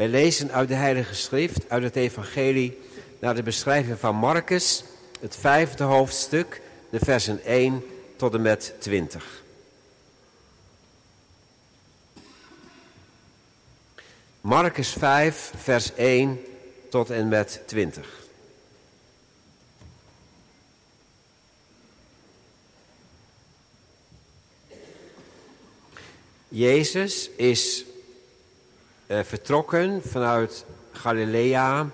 Wij lezen uit de Heilige Schrift, uit het Evangelie, naar de beschrijving van Marcus, het vijfde hoofdstuk, de versen 1 tot en met 20. Marcus 5, vers 1 tot en met 20. Jezus is vertrokken vanuit Galilea,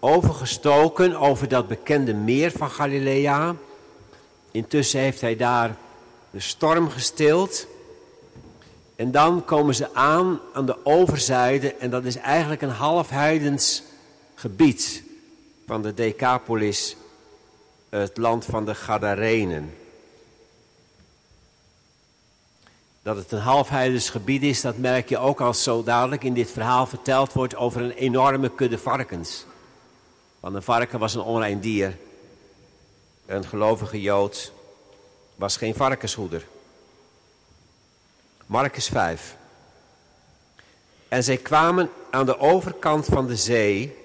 overgestoken over dat bekende meer van Galilea. Intussen heeft hij daar de storm gestild. En dan komen ze aan aan de overzijde en dat is eigenlijk een half heidens gebied van de Decapolis, het land van de Gadarenen. Dat het een halfheidens gebied is, dat merk je ook als zo dadelijk in dit verhaal verteld wordt over een enorme kudde varkens. Want een varken was een onrein dier. Een gelovige Jood was geen varkenshoeder. Marcus 5. En zij kwamen aan de overkant van de zee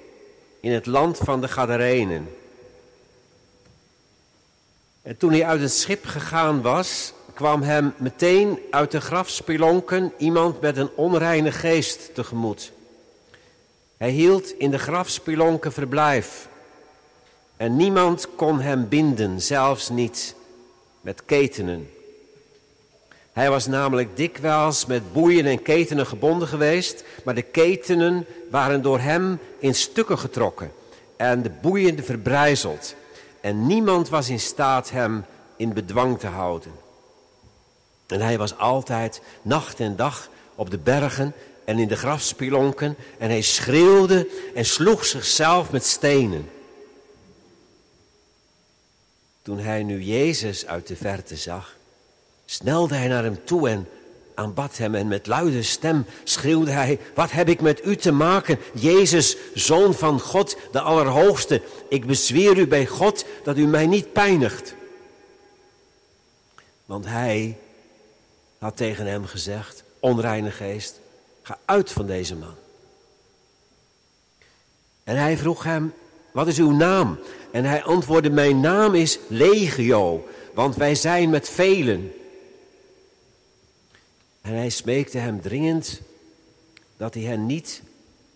in het land van de Gadarenen. En toen hij uit het schip gegaan was, kwam hem meteen uit de grafspelonken iemand met een onreine geest tegemoet. Hij hield in de grafspelonken verblijf. En niemand kon hem binden, zelfs niet met ketenen. Hij was namelijk dikwijls met boeien en ketenen gebonden geweest, maar de ketenen waren door hem in stukken getrokken en de boeien verbrijzeld. En niemand was in staat hem in bedwang te houden. En hij was altijd nacht en dag op de bergen en in de grafspilonken en hij schreeuwde en sloeg zichzelf met stenen. Toen hij nu Jezus uit de verte zag, snelde hij naar hem toe en aanbad hem en met luide stem schreeuwde hij, wat heb ik met u te maken, Jezus, Zoon van God, de Allerhoogste. Ik bezweer u bij God dat u mij niet pijnigt. Want hij had tegen hem gezegd, onreine geest, ga uit van deze man. En hij vroeg hem, wat is uw naam? En hij antwoordde, mijn naam is Legio, want wij zijn met velen. En hij smeekte hem dringend dat hij hen niet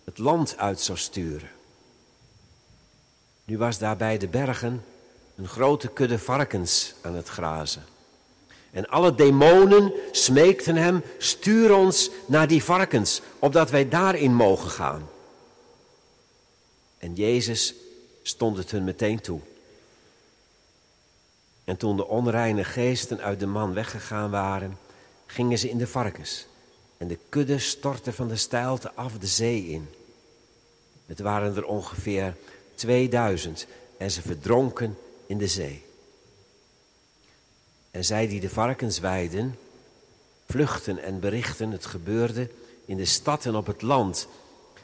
het land uit zou sturen. Nu was daar bij de bergen een grote kudde varkens aan het grazen. En alle demonen smeekten hem, stuur ons naar die varkens, opdat wij daarin mogen gaan. En Jezus stond het hun meteen toe. En toen de onreine geesten uit de man weggegaan waren, gingen ze in de varkens. En de kudde stortte van de steilte af de zee in. Het waren er ongeveer 2000 en ze verdronken in de zee. En zij die de varkens weiden, vluchten en berichten het gebeurde in de stad en op het land.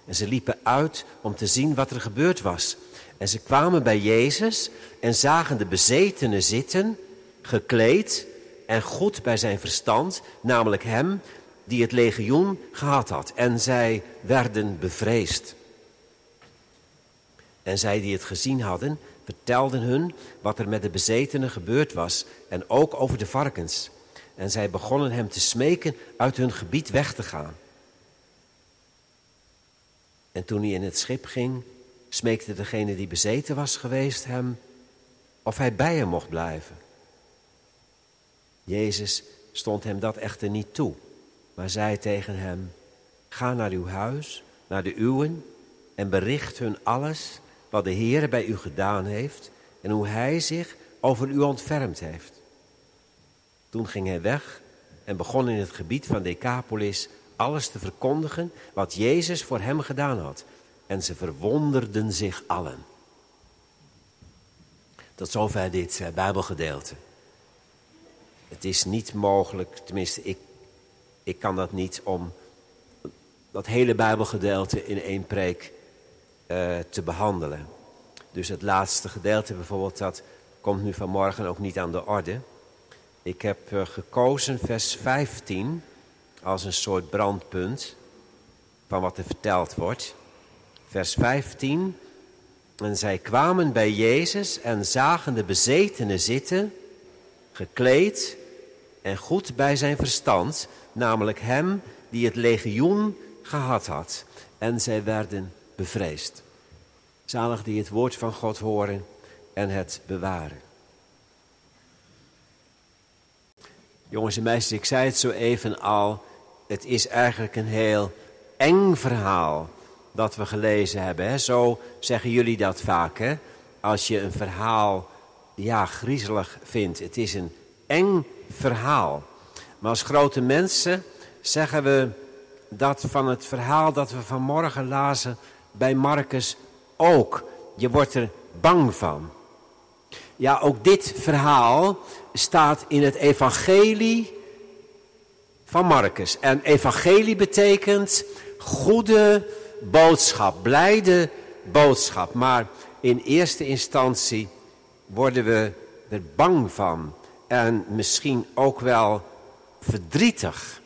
En ze liepen uit om te zien wat er gebeurd was. En ze kwamen bij Jezus en zagen de bezetene zitten, gekleed en goed bij zijn verstand, namelijk hem die het legioen gehad had. En zij werden bevreesd. En zij die het gezien hadden, vertelden hun wat er met de bezetenen gebeurd was en ook over de varkens. En zij begonnen hem te smeken uit hun gebied weg te gaan. En toen hij in het schip ging, smeekte degene die bezeten was geweest hem of hij bij hem mocht blijven. Jezus stond hem dat echter niet toe, maar zei tegen hem: Ga naar uw huis, naar de uwen en bericht hun alles wat de Heer bij u gedaan heeft en hoe Hij zich over u ontfermd heeft. Toen ging hij weg en begon in het gebied van Decapolis alles te verkondigen wat Jezus voor hem gedaan had. En ze verwonderden zich allen. Tot zover dit uh, Bijbelgedeelte. Het is niet mogelijk, tenminste ik, ik kan dat niet om dat hele Bijbelgedeelte in één preek uh, te behandelen. Dus het laatste gedeelte bijvoorbeeld, dat komt nu vanmorgen ook niet aan de orde. Ik heb uh, gekozen vers 15 als een soort brandpunt. van wat er verteld wordt. Vers 15. En zij kwamen bij Jezus en zagen de bezetene zitten, gekleed en goed bij zijn verstand, namelijk hem die het legioen gehad had. En zij werden bevreesd. Zalig die het woord van God horen en het bewaren. Jongens en meisjes, ik zei het zo even al. Het is eigenlijk een heel eng verhaal dat we gelezen hebben. Hè? Zo zeggen jullie dat vaak. Hè? Als je een verhaal ja, griezelig vindt. Het is een eng verhaal. Maar als grote mensen zeggen we dat van het verhaal dat we vanmorgen lazen bij Marcus ook. Je wordt er bang van. Ja, ook dit verhaal staat in het evangelie van Marcus. En evangelie betekent goede boodschap, blijde boodschap. Maar in eerste instantie worden we er bang van. En misschien ook wel verdrietig.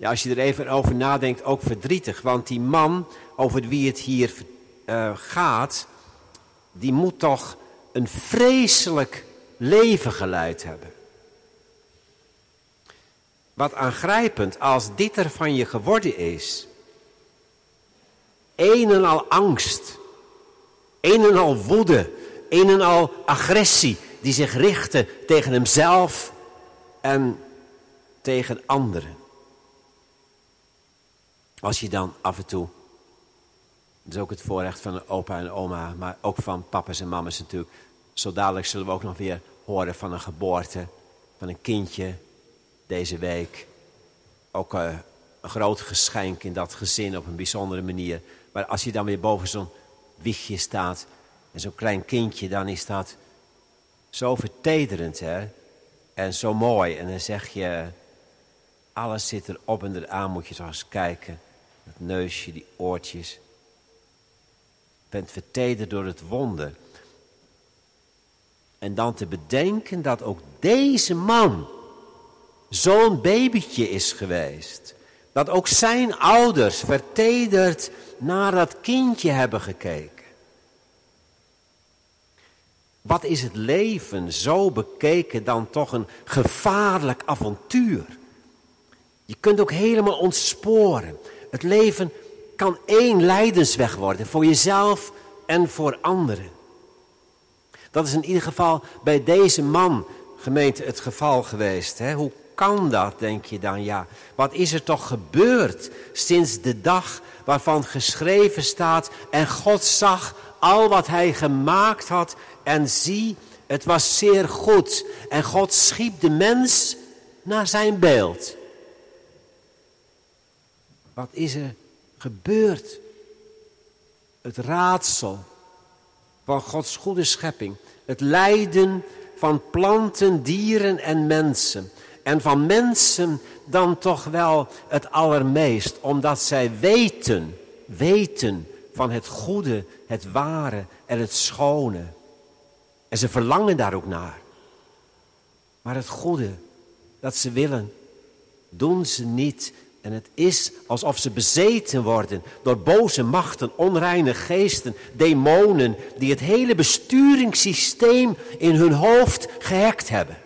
Ja, als je er even over nadenkt, ook verdrietig. Want die man over wie het hier uh, gaat, die moet toch een vreselijk leven geleid hebben. Wat aangrijpend als dit er van je geworden is. Een en al angst, een en al woede, een en al agressie die zich richten tegen hemzelf en tegen anderen. Als je dan af en toe, dat is ook het voorrecht van opa en oma, maar ook van papa's en mama's natuurlijk. Zo dadelijk zullen we ook nog weer horen van een geboorte, van een kindje deze week. Ook uh, een groot geschenk in dat gezin op een bijzondere manier. Maar als je dan weer boven zo'n wiegje staat en zo'n klein kindje, dan is dat zo vertederend hè? en zo mooi. En dan zeg je, alles zit erop en eraan, moet je zo eens kijken. Het neusje, die oortjes. Je bent vertederd door het wonder. En dan te bedenken dat ook deze man zo'n babytje is geweest. Dat ook zijn ouders vertederd naar dat kindje hebben gekeken. Wat is het leven zo bekeken dan toch een gevaarlijk avontuur? Je kunt ook helemaal ontsporen. Het leven kan één lijdensweg worden voor jezelf en voor anderen. Dat is in ieder geval bij deze man, gemeente, het geval geweest. Hè? Hoe kan dat, denk je dan? Ja, wat is er toch gebeurd sinds de dag waarvan geschreven staat... en God zag al wat hij gemaakt had en zie, het was zeer goed. En God schiep de mens naar zijn beeld. Wat is er gebeurd? Het raadsel van Gods goede schepping. Het lijden van planten, dieren en mensen. En van mensen dan toch wel het allermeest, omdat zij weten, weten van het goede, het ware en het schone. En ze verlangen daar ook naar. Maar het goede dat ze willen, doen ze niet en het is alsof ze bezeten worden door boze machten, onreine geesten, demonen, die het hele besturingssysteem in hun hoofd gehackt hebben.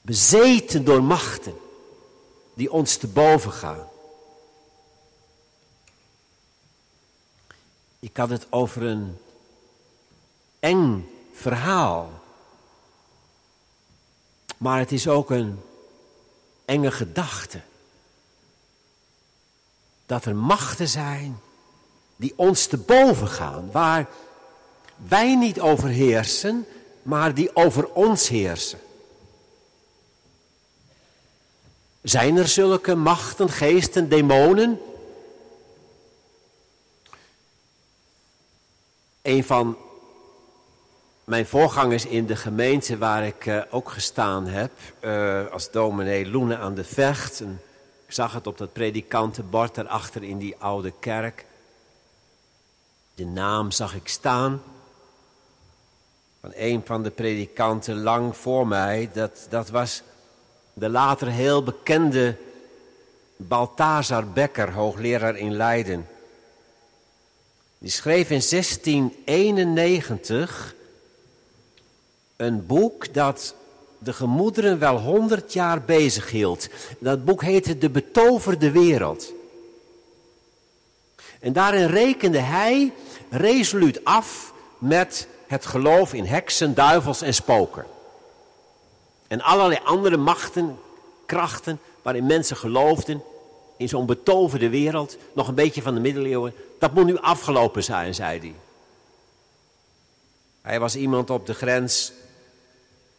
Bezeten door machten die ons te boven gaan. Ik had het over een eng verhaal. Maar het is ook een enge gedachte. Dat er machten zijn die ons te boven gaan, waar wij niet over heersen, maar die over ons heersen. Zijn er zulke machten, geesten, demonen? Een van mijn voorgangers in de gemeente waar ik uh, ook gestaan heb, uh, als dominee Loene aan de Vecht. Ik zag het op dat predikantenbord daarachter in die oude kerk. De naam zag ik staan van een van de predikanten lang voor mij. Dat, dat was de later heel bekende Balthazar Becker, hoogleraar in Leiden. Die schreef in 1691 een boek dat de gemoederen wel honderd jaar bezig hield. Dat boek heette De Betoverde Wereld. En daarin rekende hij resoluut af met het geloof in heksen, duivels en spoken. En allerlei andere machten, krachten waarin mensen geloofden in zo'n betoverde wereld, nog een beetje van de middeleeuwen, dat moet nu afgelopen zijn, zei hij. Hij was iemand op de grens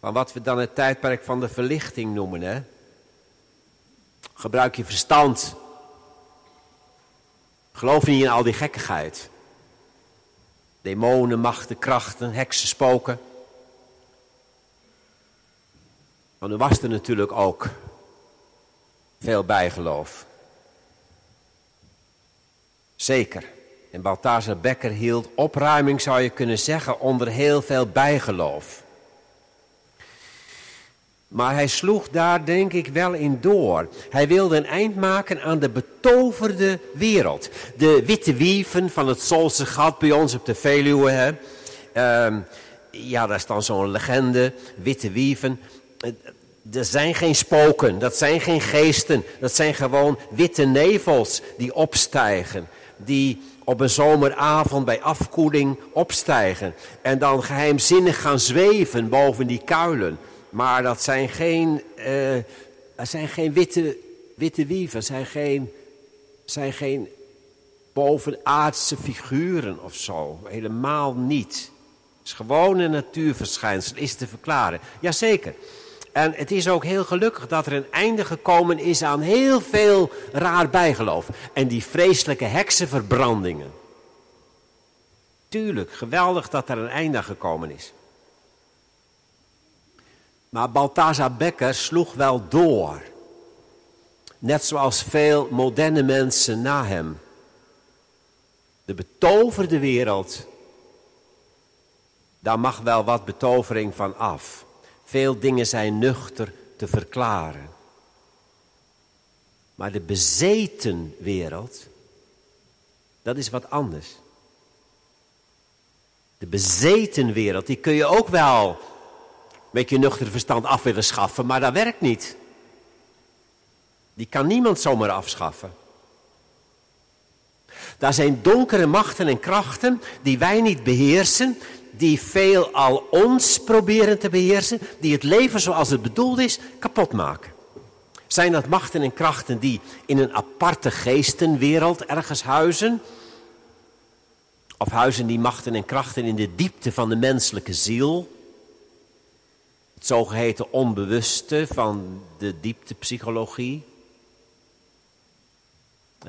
van wat we dan het tijdperk van de verlichting noemen. Hè? Gebruik je verstand. Geloof niet in al die gekkigheid. Demonen, machten, krachten, heksen, spoken. Maar er was er natuurlijk ook veel bijgeloof. Zeker. En Balthazar Becker hield opruiming, zou je kunnen zeggen, onder heel veel bijgeloof. Maar hij sloeg daar denk ik wel in door. Hij wilde een eind maken aan de betoverde wereld. De witte wieven van het Solse gat bij ons op de Veluwe. Hè. Uh, ja, daar is dan zo'n legende, witte wieven. Er zijn geen spoken, dat zijn geen geesten. Dat zijn gewoon witte nevels die opstijgen. Die op een zomeravond bij afkoeling opstijgen. En dan geheimzinnig gaan zweven boven die kuilen. Maar dat zijn geen, uh, dat zijn geen witte, witte wieven, zijn geen, zijn geen bovenaardse figuren of zo. Helemaal niet. Het is gewoon een natuurverschijnsel, is te verklaren. Jazeker. En het is ook heel gelukkig dat er een einde gekomen is aan heel veel raar bijgeloof. En die vreselijke heksenverbrandingen. Tuurlijk, geweldig dat er een einde gekomen is. Maar Balthazar Becker sloeg wel door. Net zoals veel moderne mensen na hem. De betoverde wereld, daar mag wel wat betovering van af. Veel dingen zijn nuchter te verklaren. Maar de bezeten wereld, dat is wat anders. De bezeten wereld, die kun je ook wel met je nuchter verstand af willen schaffen, maar dat werkt niet. Die kan niemand zomaar afschaffen. Daar zijn donkere machten en krachten die wij niet beheersen, die veel al ons proberen te beheersen, die het leven zoals het bedoeld is kapot maken. Zijn dat machten en krachten die in een aparte geestenwereld ergens huizen? Of huizen die machten en krachten in de diepte van de menselijke ziel? Het zogeheten onbewuste van de dieptepsychologie.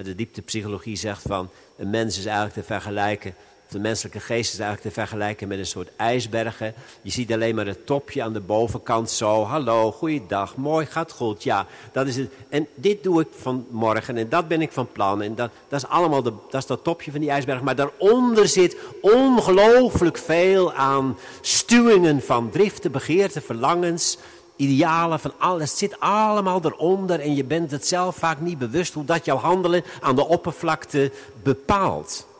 De dieptepsychologie zegt van een mens is eigenlijk te vergelijken de menselijke geest is eigenlijk te vergelijken met een soort ijsbergen. Je ziet alleen maar het topje aan de bovenkant zo. Hallo, goeiedag, mooi, gaat goed. Ja, dat is het. En dit doe ik vanmorgen en dat ben ik van plan. En dat, dat is allemaal de, dat, is dat topje van die ijsberg. Maar daaronder zit ongelooflijk veel aan stuwingen van driften, begeerten, verlangens idealen van alles. Zit allemaal eronder en je bent het zelf vaak niet bewust hoe dat jouw handelen aan de oppervlakte bepaalt.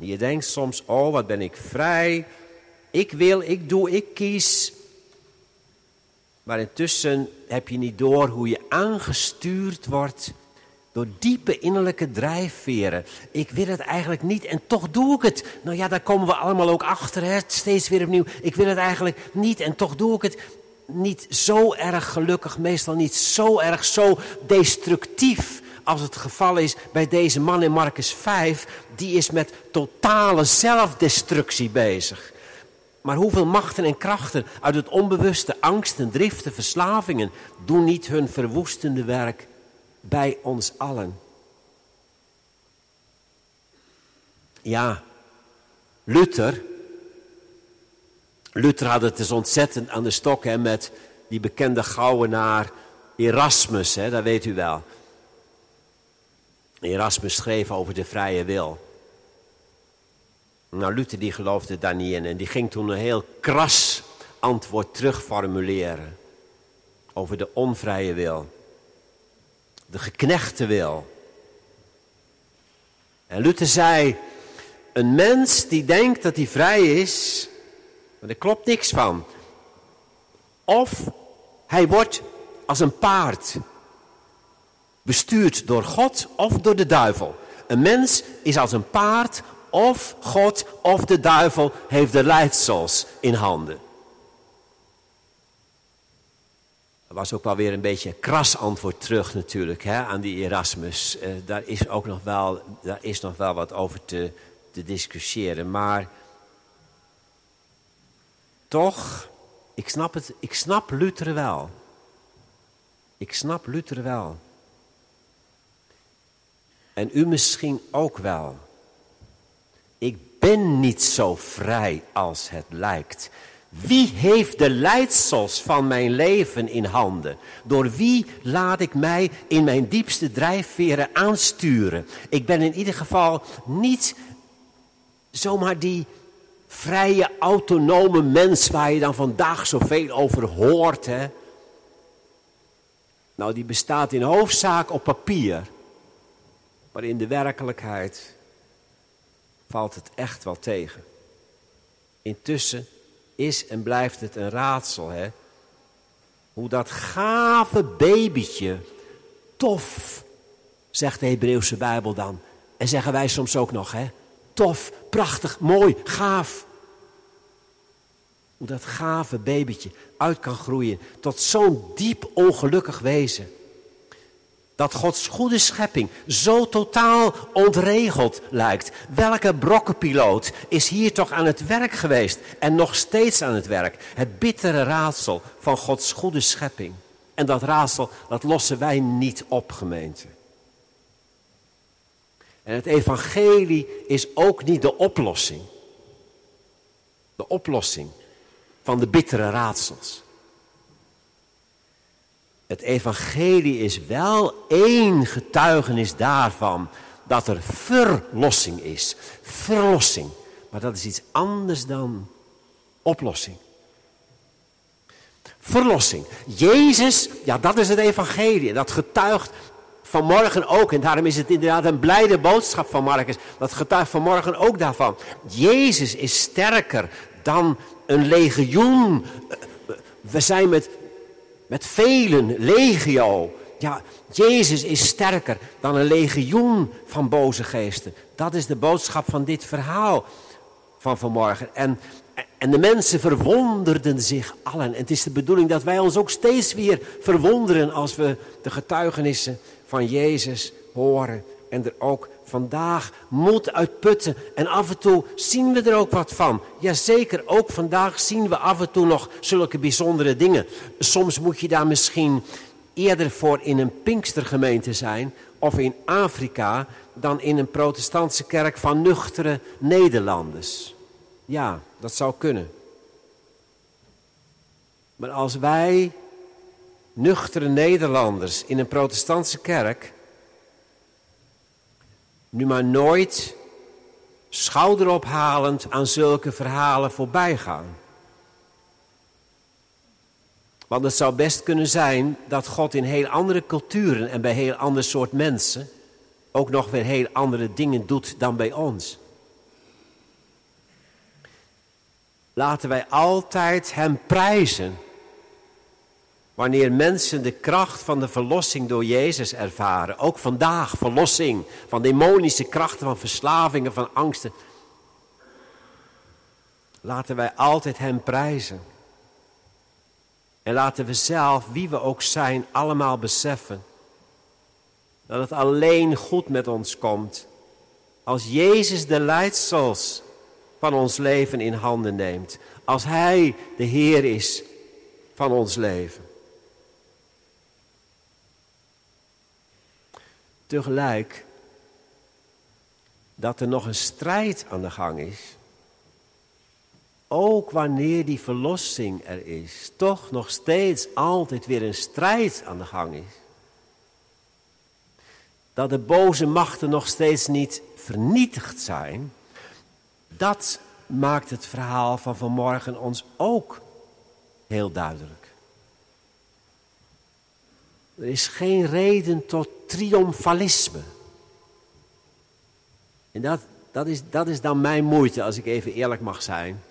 Je denkt soms, oh wat ben ik vrij. Ik wil, ik doe, ik kies. Maar intussen heb je niet door hoe je aangestuurd wordt door diepe innerlijke drijfveren. Ik wil het eigenlijk niet en toch doe ik het. Nou ja, daar komen we allemaal ook achter, hè? steeds weer opnieuw. Ik wil het eigenlijk niet en toch doe ik het. Niet zo erg gelukkig, meestal niet zo erg, zo destructief als het geval is bij deze man in Marcus 5, die is met totale zelfdestructie bezig. Maar hoeveel machten en krachten uit het onbewuste, angsten, driften, verslavingen doen niet hun verwoestende werk bij ons allen? Ja, Luther. Luther had het dus ontzettend aan de stok hè, met die bekende gouwenaar Erasmus, hè, dat weet u wel. Erasmus schreef over de vrije wil. Nou, Luther die geloofde daar niet in en die ging toen een heel kras antwoord terugformuleren over de onvrije wil. de geknechte wil. En Luther zei, een mens die denkt dat hij vrij is, maar er klopt niks van. Of hij wordt als een paard bestuurd door God of door de duivel. Een mens is als een paard of God of de duivel heeft de leidsels in handen. Dat was ook wel weer een beetje een kras antwoord terug natuurlijk hè, aan die Erasmus. Uh, daar, is ook nog wel, daar is nog wel wat over te, te discussiëren. Maar toch, ik snap, het, ik snap Luther wel. Ik snap Luther wel. En u misschien ook wel. Ben niet zo vrij als het lijkt. Wie heeft de leidsels van mijn leven in handen? Door wie laat ik mij in mijn diepste drijfveren aansturen? Ik ben in ieder geval niet zomaar die vrije, autonome mens waar je dan vandaag zoveel over hoort. Hè? Nou, die bestaat in hoofdzaak op papier. Maar in de werkelijkheid valt het echt wel tegen. Intussen is en blijft het een raadsel, hè? Hoe dat gave babytje, tof, zegt de Hebreeuwse Bijbel dan. En zeggen wij soms ook nog, hè? Tof, prachtig, mooi, gaaf. Hoe dat gave babytje uit kan groeien tot zo'n diep ongelukkig wezen dat Gods goede schepping zo totaal ontregeld lijkt. Welke brokkenpiloot is hier toch aan het werk geweest en nog steeds aan het werk? Het bittere raadsel van Gods goede schepping. En dat raadsel, dat lossen wij niet op, gemeente. En het evangelie is ook niet de oplossing. De oplossing van de bittere raadsels. Het evangelie is wel één getuigenis daarvan dat er verlossing is. Verlossing. Maar dat is iets anders dan oplossing. Verlossing. Jezus, ja, dat is het evangelie. Dat getuigt vanmorgen ook. En daarom is het inderdaad een blijde boodschap van Marcus. Dat getuigt vanmorgen ook daarvan. Jezus is sterker dan een legioen. We zijn met met velen, legio. Ja, Jezus is sterker dan een legioen van boze geesten. Dat is de boodschap van dit verhaal van vanmorgen. En, en de mensen verwonderden zich allen. En het is de bedoeling dat wij ons ook steeds weer verwonderen als we de getuigenissen van Jezus horen. En er ook vandaag moed uitputten. En af en toe zien we er ook wat van. Jazeker, ook vandaag zien we af en toe nog zulke bijzondere dingen. Soms moet je daar misschien eerder voor in een Pinkstergemeente zijn of in Afrika dan in een protestantse kerk van nuchtere Nederlanders. Ja, dat zou kunnen. Maar als wij nuchtere Nederlanders in een protestantse kerk nu maar nooit schouderophalend aan zulke verhalen voorbij gaan. Want het zou best kunnen zijn dat God in heel andere culturen en bij heel ander soort mensen ook nog weer heel andere dingen doet dan bij ons. Laten wij altijd Hem prijzen Wanneer mensen de kracht van de verlossing door Jezus ervaren, ook vandaag verlossing van demonische krachten, van verslavingen, van angsten, laten wij altijd Hem prijzen. En laten we zelf, wie we ook zijn, allemaal beseffen dat het alleen goed met ons komt als Jezus de leidsels van ons leven in handen neemt. Als Hij de Heer is van ons leven. Tegelijk dat er nog een strijd aan de gang is. Ook wanneer die verlossing er is, toch nog steeds altijd weer een strijd aan de gang is. Dat de boze machten nog steeds niet vernietigd zijn, dat maakt het verhaal van vanmorgen ons ook heel duidelijk. Er is geen reden tot triomfalisme. En dat, dat, is, dat is dan mijn moeite, als ik even eerlijk mag zijn.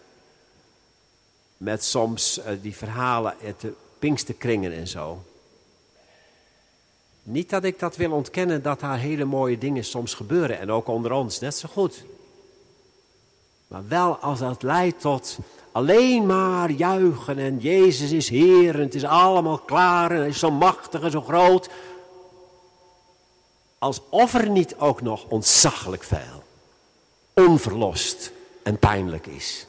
Met soms uh, die verhalen uit de Pinksterkringen en zo. Niet dat ik dat wil ontkennen dat daar hele mooie dingen soms gebeuren. En ook onder ons, net zo goed. Maar wel als dat leidt tot alleen maar juichen en Jezus is Heer en het is allemaal klaar en hij is zo machtig en zo groot. Alsof er niet ook nog ontzaglijk veel, onverlost en pijnlijk is.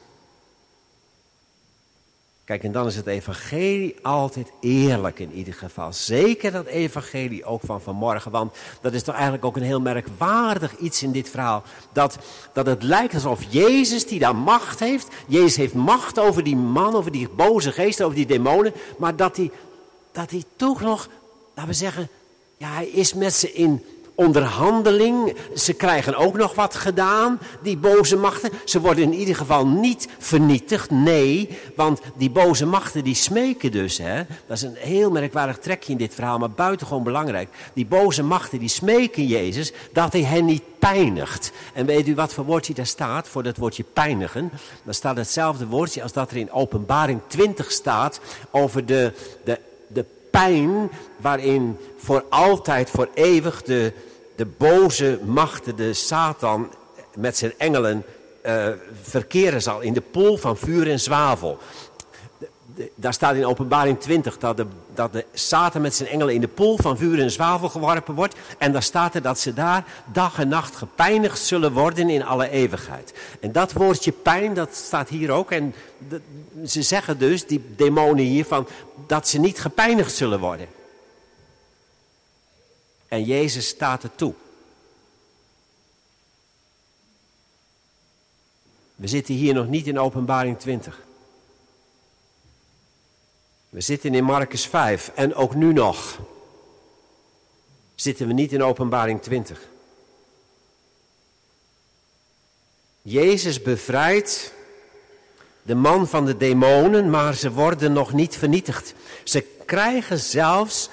Kijk, en dan is het evangelie altijd eerlijk in ieder geval. Zeker dat evangelie ook van vanmorgen. Want dat is toch eigenlijk ook een heel merkwaardig iets in dit verhaal. Dat, dat het lijkt alsof Jezus, die daar macht heeft. Jezus heeft macht over die man, over die boze geesten, over die demonen. Maar dat hij, dat hij toch nog, laten we zeggen, ja, hij is met ze in onderhandeling. Ze krijgen ook nog wat gedaan, die boze machten. Ze worden in ieder geval niet vernietigd, nee. Want die boze machten die smeken dus. Hè? Dat is een heel merkwaardig trekje in dit verhaal, maar buitengewoon belangrijk. Die boze machten die smeken Jezus dat hij hen niet pijnigt. En weet u wat voor woordje daar staat voor dat woordje pijnigen? Dan staat hetzelfde woordje als dat er in openbaring 20 staat over de, de, de pijn waarin voor altijd, voor eeuwig de, de boze machten, de Satan met zijn engelen uh, verkeren zal in de pool van vuur en zwavel. daar staat in openbaring 20 dat de, dat de Satan met zijn engelen in de pool van vuur en zwavel geworpen wordt. En daar staat er dat ze daar dag en nacht gepijnigd zullen worden in alle eeuwigheid. En dat woordje pijn, dat staat hier ook. En ze zeggen dus, die demonen hiervan, dat ze niet gepijnigd zullen worden. En Jezus staat er toe. We zitten hier nog niet in Openbaring 20. We zitten in Marcus 5 en ook nu nog zitten we niet in Openbaring 20. Jezus bevrijdt de man van de demonen, maar ze worden nog niet vernietigd. Ze krijgen zelfs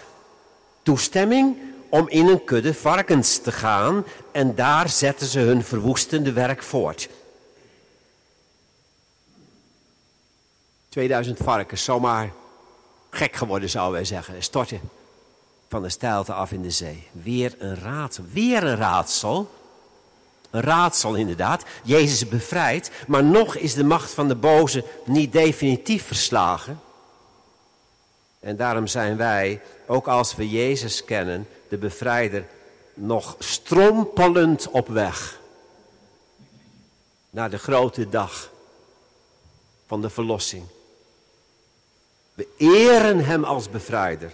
toestemming om in een kudde varkens te gaan en daar zetten ze hun verwoestende werk voort. 2000 varkens, zomaar gek geworden zouden wij zeggen, storten van de steilte af in de zee. Weer een raadsel, weer een raadsel. Een raadsel inderdaad. Jezus bevrijdt, maar nog is de macht van de boze niet definitief verslagen. En daarom zijn wij, ook als we Jezus kennen, de bevrijder, nog strompelend op weg naar de grote dag van de verlossing. We eren Hem als bevrijder.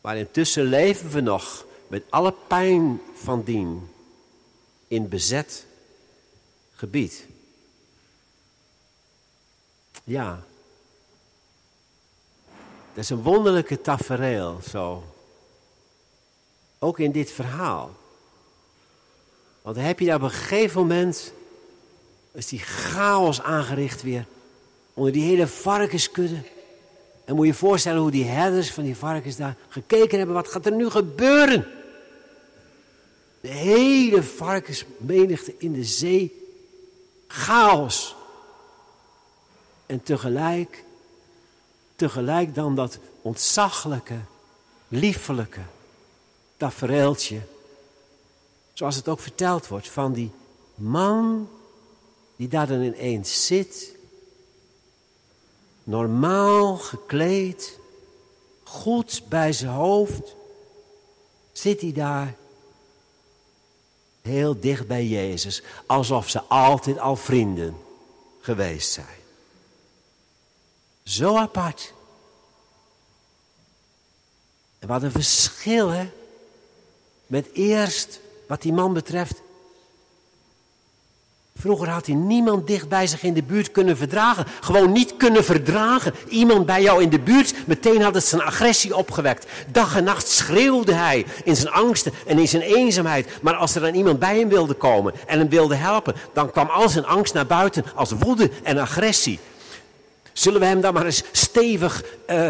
Maar intussen leven we nog met alle pijn van dien in bezet gebied. Ja, dat is een wonderlijke tafereel zo. Ook in dit verhaal. Want dan heb je daar op een gegeven moment, is die chaos aangericht weer, onder die hele varkenskudde. En moet je je voorstellen hoe die herders van die varkens daar gekeken hebben, wat gaat er nu gebeuren? De hele varkensmenigte in de zee, chaos. En tegelijk, tegelijk dan dat ontzaglijke, liefelijke, tafereeltje. Zoals het ook verteld wordt van die man die daar dan ineens zit. Normaal gekleed, goed bij zijn hoofd. Zit hij daar heel dicht bij Jezus, alsof ze altijd al vrienden geweest zijn. Zo apart. En wat een verschil, hè? Met eerst, wat die man betreft. Vroeger had hij niemand dicht bij zich in de buurt kunnen verdragen. Gewoon niet kunnen verdragen. Iemand bij jou in de buurt, meteen had het zijn agressie opgewekt. Dag en nacht schreeuwde hij in zijn angsten en in zijn eenzaamheid. Maar als er dan iemand bij hem wilde komen en hem wilde helpen, dan kwam al zijn angst naar buiten als woede en agressie. Zullen we hem dan maar eens stevig uh,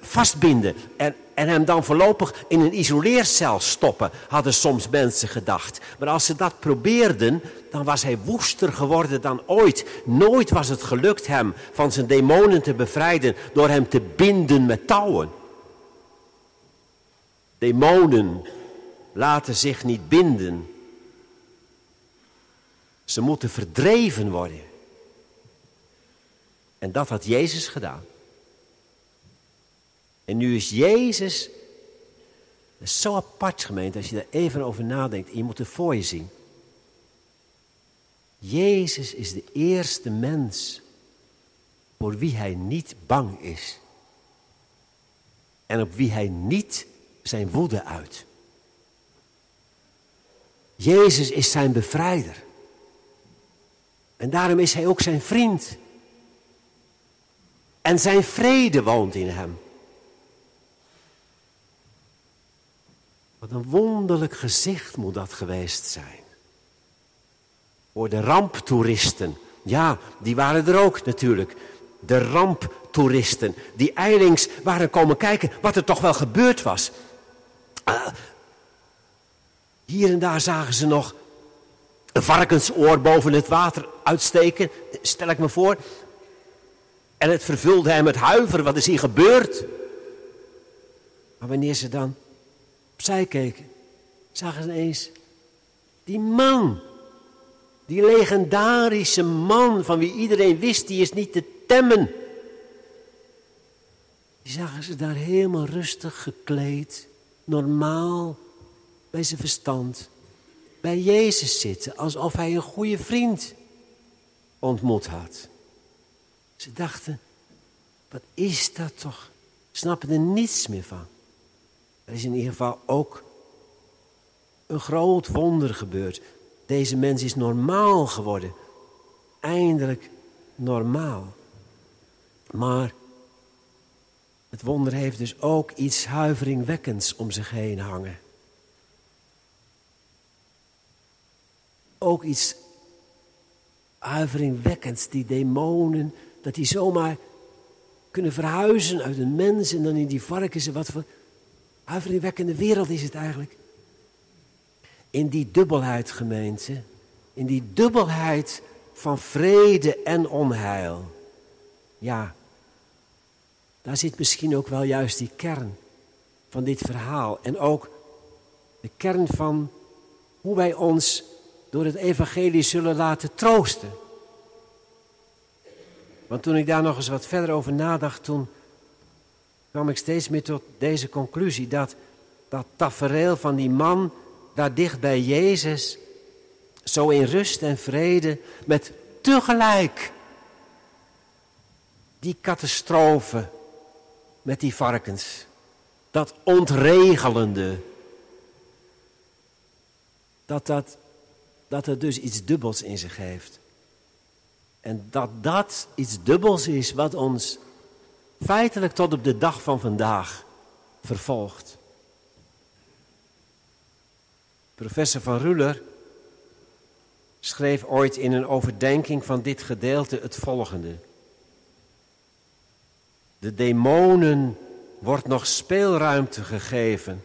vastbinden en, en hem dan voorlopig in een isoleercel stoppen, hadden soms mensen gedacht. Maar als ze dat probeerden, dan was hij woester geworden dan ooit. Nooit was het gelukt hem van zijn demonen te bevrijden door hem te binden met touwen. Demonen laten zich niet binden. Ze moeten verdreven worden. En dat had Jezus gedaan. En nu is Jezus, zo apart gemeend als je daar even over nadenkt. En je moet het voor je zien. Jezus is de eerste mens voor wie hij niet bang is. En op wie hij niet zijn woede uit. Jezus is zijn bevrijder. En daarom is hij ook zijn vriend. En zijn vrede woont in hem. Wat een wonderlijk gezicht moet dat geweest zijn. Voor de ramptoeristen. Ja, die waren er ook natuurlijk. De ramptoeristen. Die eilings waren komen kijken wat er toch wel gebeurd was. Uh, hier en daar zagen ze nog een varkensoor boven het water uitsteken. Stel ik me voor. En het vervulde hem met huiver. Wat is hier gebeurd? Maar wanneer ze dan opzij keken, zagen ze ineens die man. Die legendarische man van wie iedereen wist, die is niet te temmen. Die zagen ze daar helemaal rustig gekleed, normaal, bij zijn verstand, bij Jezus zitten, alsof hij een goede vriend ontmoet had. Ze dachten, wat is dat toch? Snappen er niets meer van. Er is in ieder geval ook een groot wonder gebeurd. Deze mens is normaal geworden. Eindelijk normaal. Maar het wonder heeft dus ook iets huiveringwekkends om zich heen hangen. Ook iets huiveringwekkends, die demonen, dat die zomaar kunnen verhuizen uit een mens en dan in die varkens en wat voor huiveringwekkende wereld is het eigenlijk. In die dubbelheid, gemeente, in die dubbelheid van vrede en onheil. Ja, daar zit misschien ook wel juist die kern van dit verhaal. En ook de kern van hoe wij ons door het evangelie zullen laten troosten. Want toen ik daar nog eens wat verder over nadacht, toen kwam ik steeds meer tot deze conclusie. Dat dat tafereel van die man daar dicht bij Jezus, zo in rust en vrede, met tegelijk die catastrofe met die varkens. Dat ontregelende. Dat, dat, dat het dus iets dubbels in zich heeft. En dat dat iets dubbels is wat ons feitelijk tot op de dag van vandaag vervolgt. Professor van Ruller schreef ooit in een overdenking van dit gedeelte het volgende. De demonen wordt nog speelruimte gegeven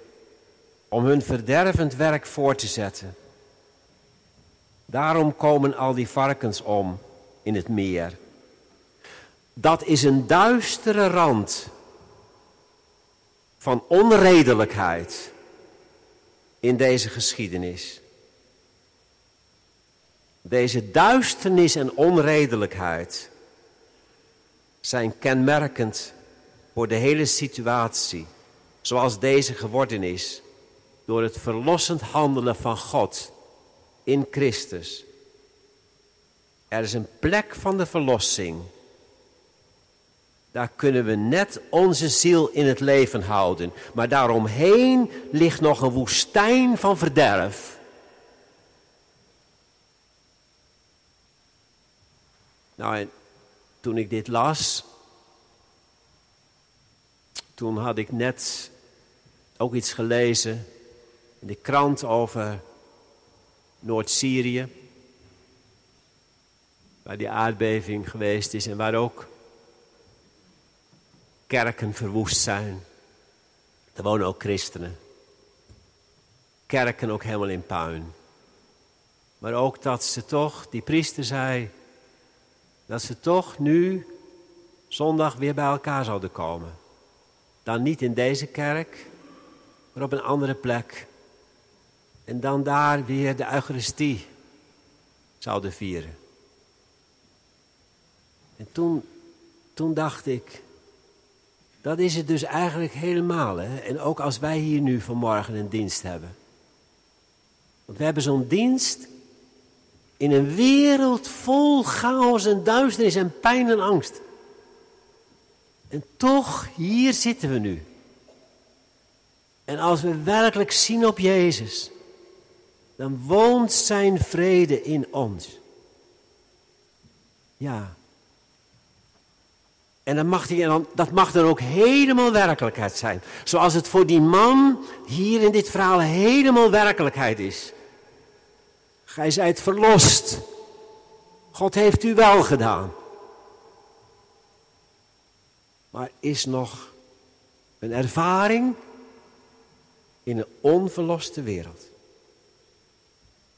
om hun verdervend werk voor te zetten. Daarom komen al die varkens om in het meer. Dat is een duistere rand van onredelijkheid in deze geschiedenis. Deze duisternis en onredelijkheid zijn kenmerkend voor de hele situatie zoals deze geworden is door het verlossend handelen van God in Christus. Er is een plek van de verlossing. Daar kunnen we net onze ziel in het leven houden. Maar daaromheen ligt nog een woestijn van verderf. Nou, en toen ik dit las, toen had ik net ook iets gelezen in de krant over Noord-Syrië, waar die aardbeving geweest is en waar ook kerken verwoest zijn. Er wonen ook christenen. Kerken ook helemaal in puin. Maar ook dat ze toch, die priester zei, dat ze toch nu zondag weer bij elkaar zouden komen. Dan niet in deze kerk, maar op een andere plek. En dan daar weer de Eucharistie zouden vieren. En toen, toen dacht ik, dat is het dus eigenlijk helemaal. Hè? En ook als wij hier nu vanmorgen een dienst hebben. Want we hebben zo'n dienst in een wereld vol chaos en duisternis en pijn en angst. En toch, hier zitten we nu. En als we werkelijk zien op Jezus, dan woont zijn vrede in ons. Ja. En, dan mag dat mag dan ook helemaal werkelijkheid zijn. Zoals het voor die man hier in dit verhaal helemaal werkelijkheid is. Gij zijt verlost. God heeft u wel gedaan. Maar is nog een ervaring in een onverloste wereld.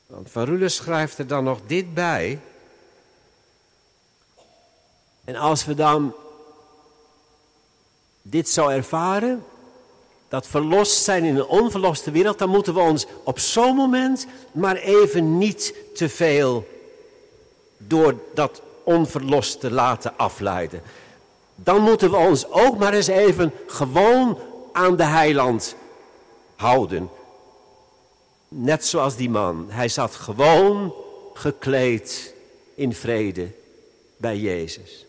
Want Van schrijft er dan nog dit bij. En als we dan dit zo ervaren, dat verlost zijn in een onverloste wereld, dan moeten we ons op zo'n moment maar even niet te veel door dat onverloste laten afleiden. Dan moeten we ons ook maar eens even gewoon aan de heiland houden. Net zoals die man. Hij zat gewoon gekleed in vrede bij Jezus.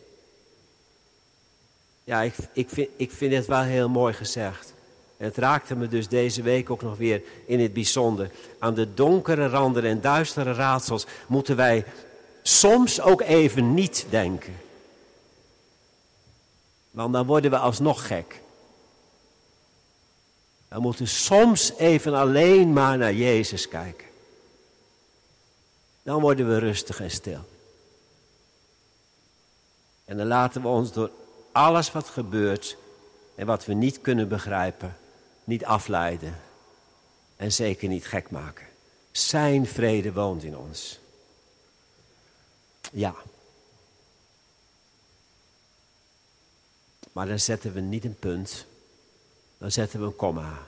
Ja, ik, ik, vind, ik vind het wel heel mooi gezegd. Het raakte me dus deze week ook nog weer in het bijzonder. Aan de donkere randen en duistere raadsels moeten wij soms ook even niet denken. Want dan worden we alsnog gek. We moeten soms even alleen maar naar Jezus kijken. Dan worden we rustig en stil. En dan laten we ons door alles wat gebeurt en wat we niet kunnen begrijpen, niet afleiden. En zeker niet gek maken. Zijn vrede woont in ons. Ja. Maar dan zetten we niet een punt dan zetten we een komma.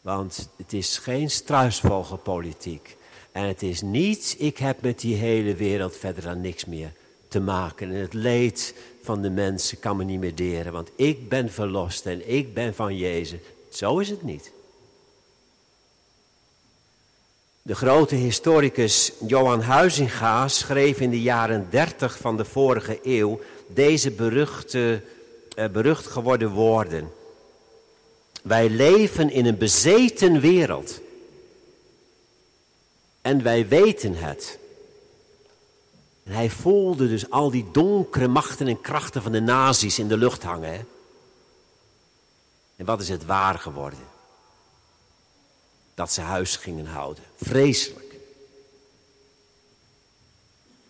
Want het is geen struisvogelpolitiek. En het is niet, ik heb met die hele wereld verder aan niks meer te maken. En het leed van de mensen kan me niet meer deren. Want ik ben verlost en ik ben van Jezus. Zo is het niet. De grote historicus Johan Huizinga schreef in de jaren 30 van de vorige eeuw deze beruchte uh, berucht geworden woorden. Wij leven in een bezeten wereld. En wij weten het. En hij voelde dus al die donkere machten en krachten van de nazi's in de lucht hangen. En wat is het waar geworden? Dat ze huis gingen houden. Vreselijk.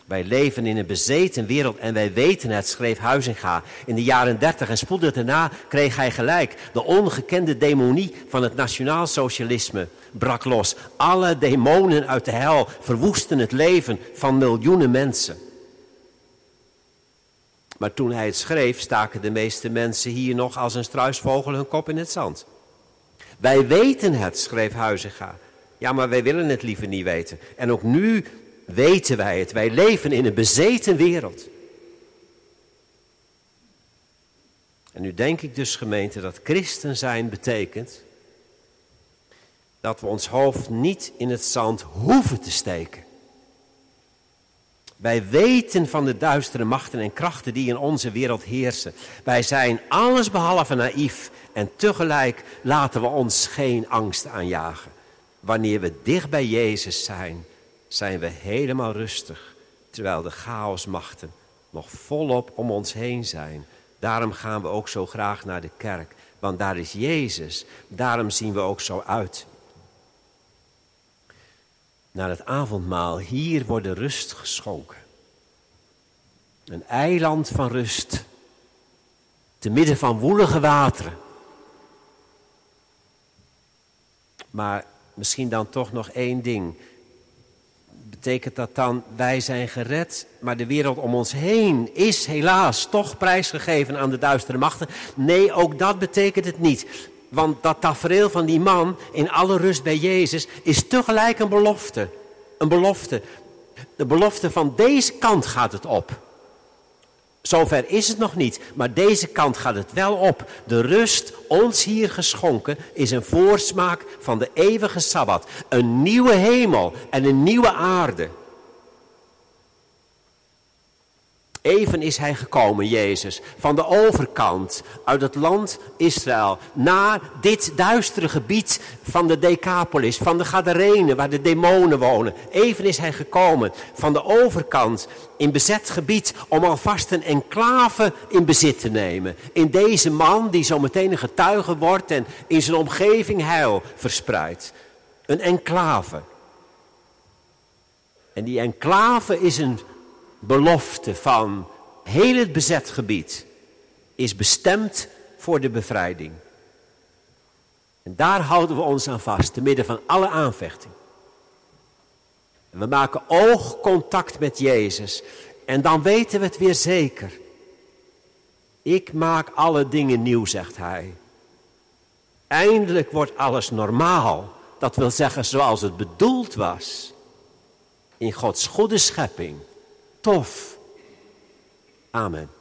Wij leven in een bezeten wereld en wij weten het, schreef Huizinga in de jaren 30. En spoedig daarna kreeg hij gelijk. De ongekende demonie van het nationaalsocialisme brak los. Alle demonen uit de hel verwoesten het leven van miljoenen mensen. Maar toen hij het schreef, staken de meeste mensen hier nog als een struisvogel hun kop in het zand. Wij weten het, schreef Huizinga. Ja, maar wij willen het liever niet weten. En ook nu weten wij het. Wij leven in een bezeten wereld. En nu denk ik dus gemeente dat christen zijn betekent dat we ons hoofd niet in het zand hoeven te steken. Wij weten van de duistere machten en krachten die in onze wereld heersen. Wij zijn allesbehalve naïef en tegelijk laten we ons geen angst aanjagen. Wanneer we dicht bij Jezus zijn, zijn we helemaal rustig, terwijl de chaosmachten nog volop om ons heen zijn. Daarom gaan we ook zo graag naar de kerk, want daar is Jezus. Daarom zien we ook zo uit. Naar het avondmaal, hier wordt rust geschonken. Een eiland van rust. Te midden van woelige wateren. Maar misschien dan toch nog één ding. Betekent dat dan wij zijn gered, maar de wereld om ons heen is helaas toch prijsgegeven aan de duistere machten? Nee, ook dat betekent het niet. Want dat tafereel van die man in alle rust bij Jezus is tegelijk een belofte. Een belofte. De belofte van deze kant gaat het op. Zover is het nog niet, maar deze kant gaat het wel op. De rust, ons hier geschonken, is een voorsmaak van de eeuwige Sabbat. Een nieuwe hemel en een nieuwe aarde. Even is hij gekomen, Jezus, van de overkant, uit het land Israël, naar dit duistere gebied van de Decapolis, van de Gadarenen, waar de demonen wonen. Even is hij gekomen van de overkant in bezet gebied om alvast een enclave in bezit te nemen. In deze man die zo meteen een getuige wordt en in zijn omgeving heil verspreidt. Een enclave. En die enclave is een belofte van heel het bezet gebied is bestemd voor de bevrijding. En daar houden we ons aan vast, te midden van alle aanvechting. We maken oogcontact met Jezus. En dan weten we het weer zeker. Ik maak alle dingen nieuw, zegt hij. Eindelijk wordt alles normaal. Dat wil zeggen zoals het bedoeld was. In Gods goede schepping tof. Amen.